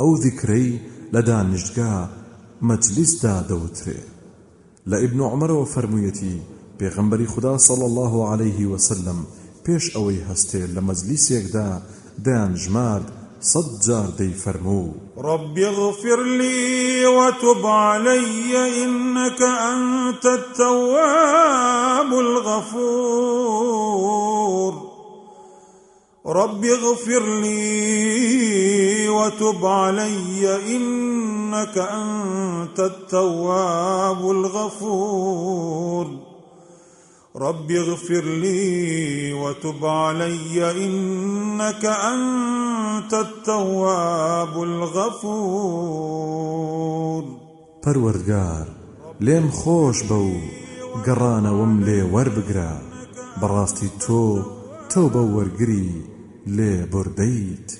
ئەو ذیکرەی لە دانیشتگا مەجلیسدا دەوترێ لە ئیبن عمرەوە فەرموویەتی پێغەمبەری خدا صلی الله عليه وسلم پێش ئەوەی هەستێ لە مەجلیسێکدا دەیان ژمارد صد جار دەی فەرموو رب اغفر لي وتب علي إنك أنت التواب الغفور. رب اغفر لي وتب علي إنك أنت التواب الغفور. رب اغفر لي وتب علي إنك أنت التواب الغفور. پەروەردگار لێم خۆش بە و گەڕانەوەم لێ وەربگرە. بەڕاستی تۆ تۆ بە لێ بردەیت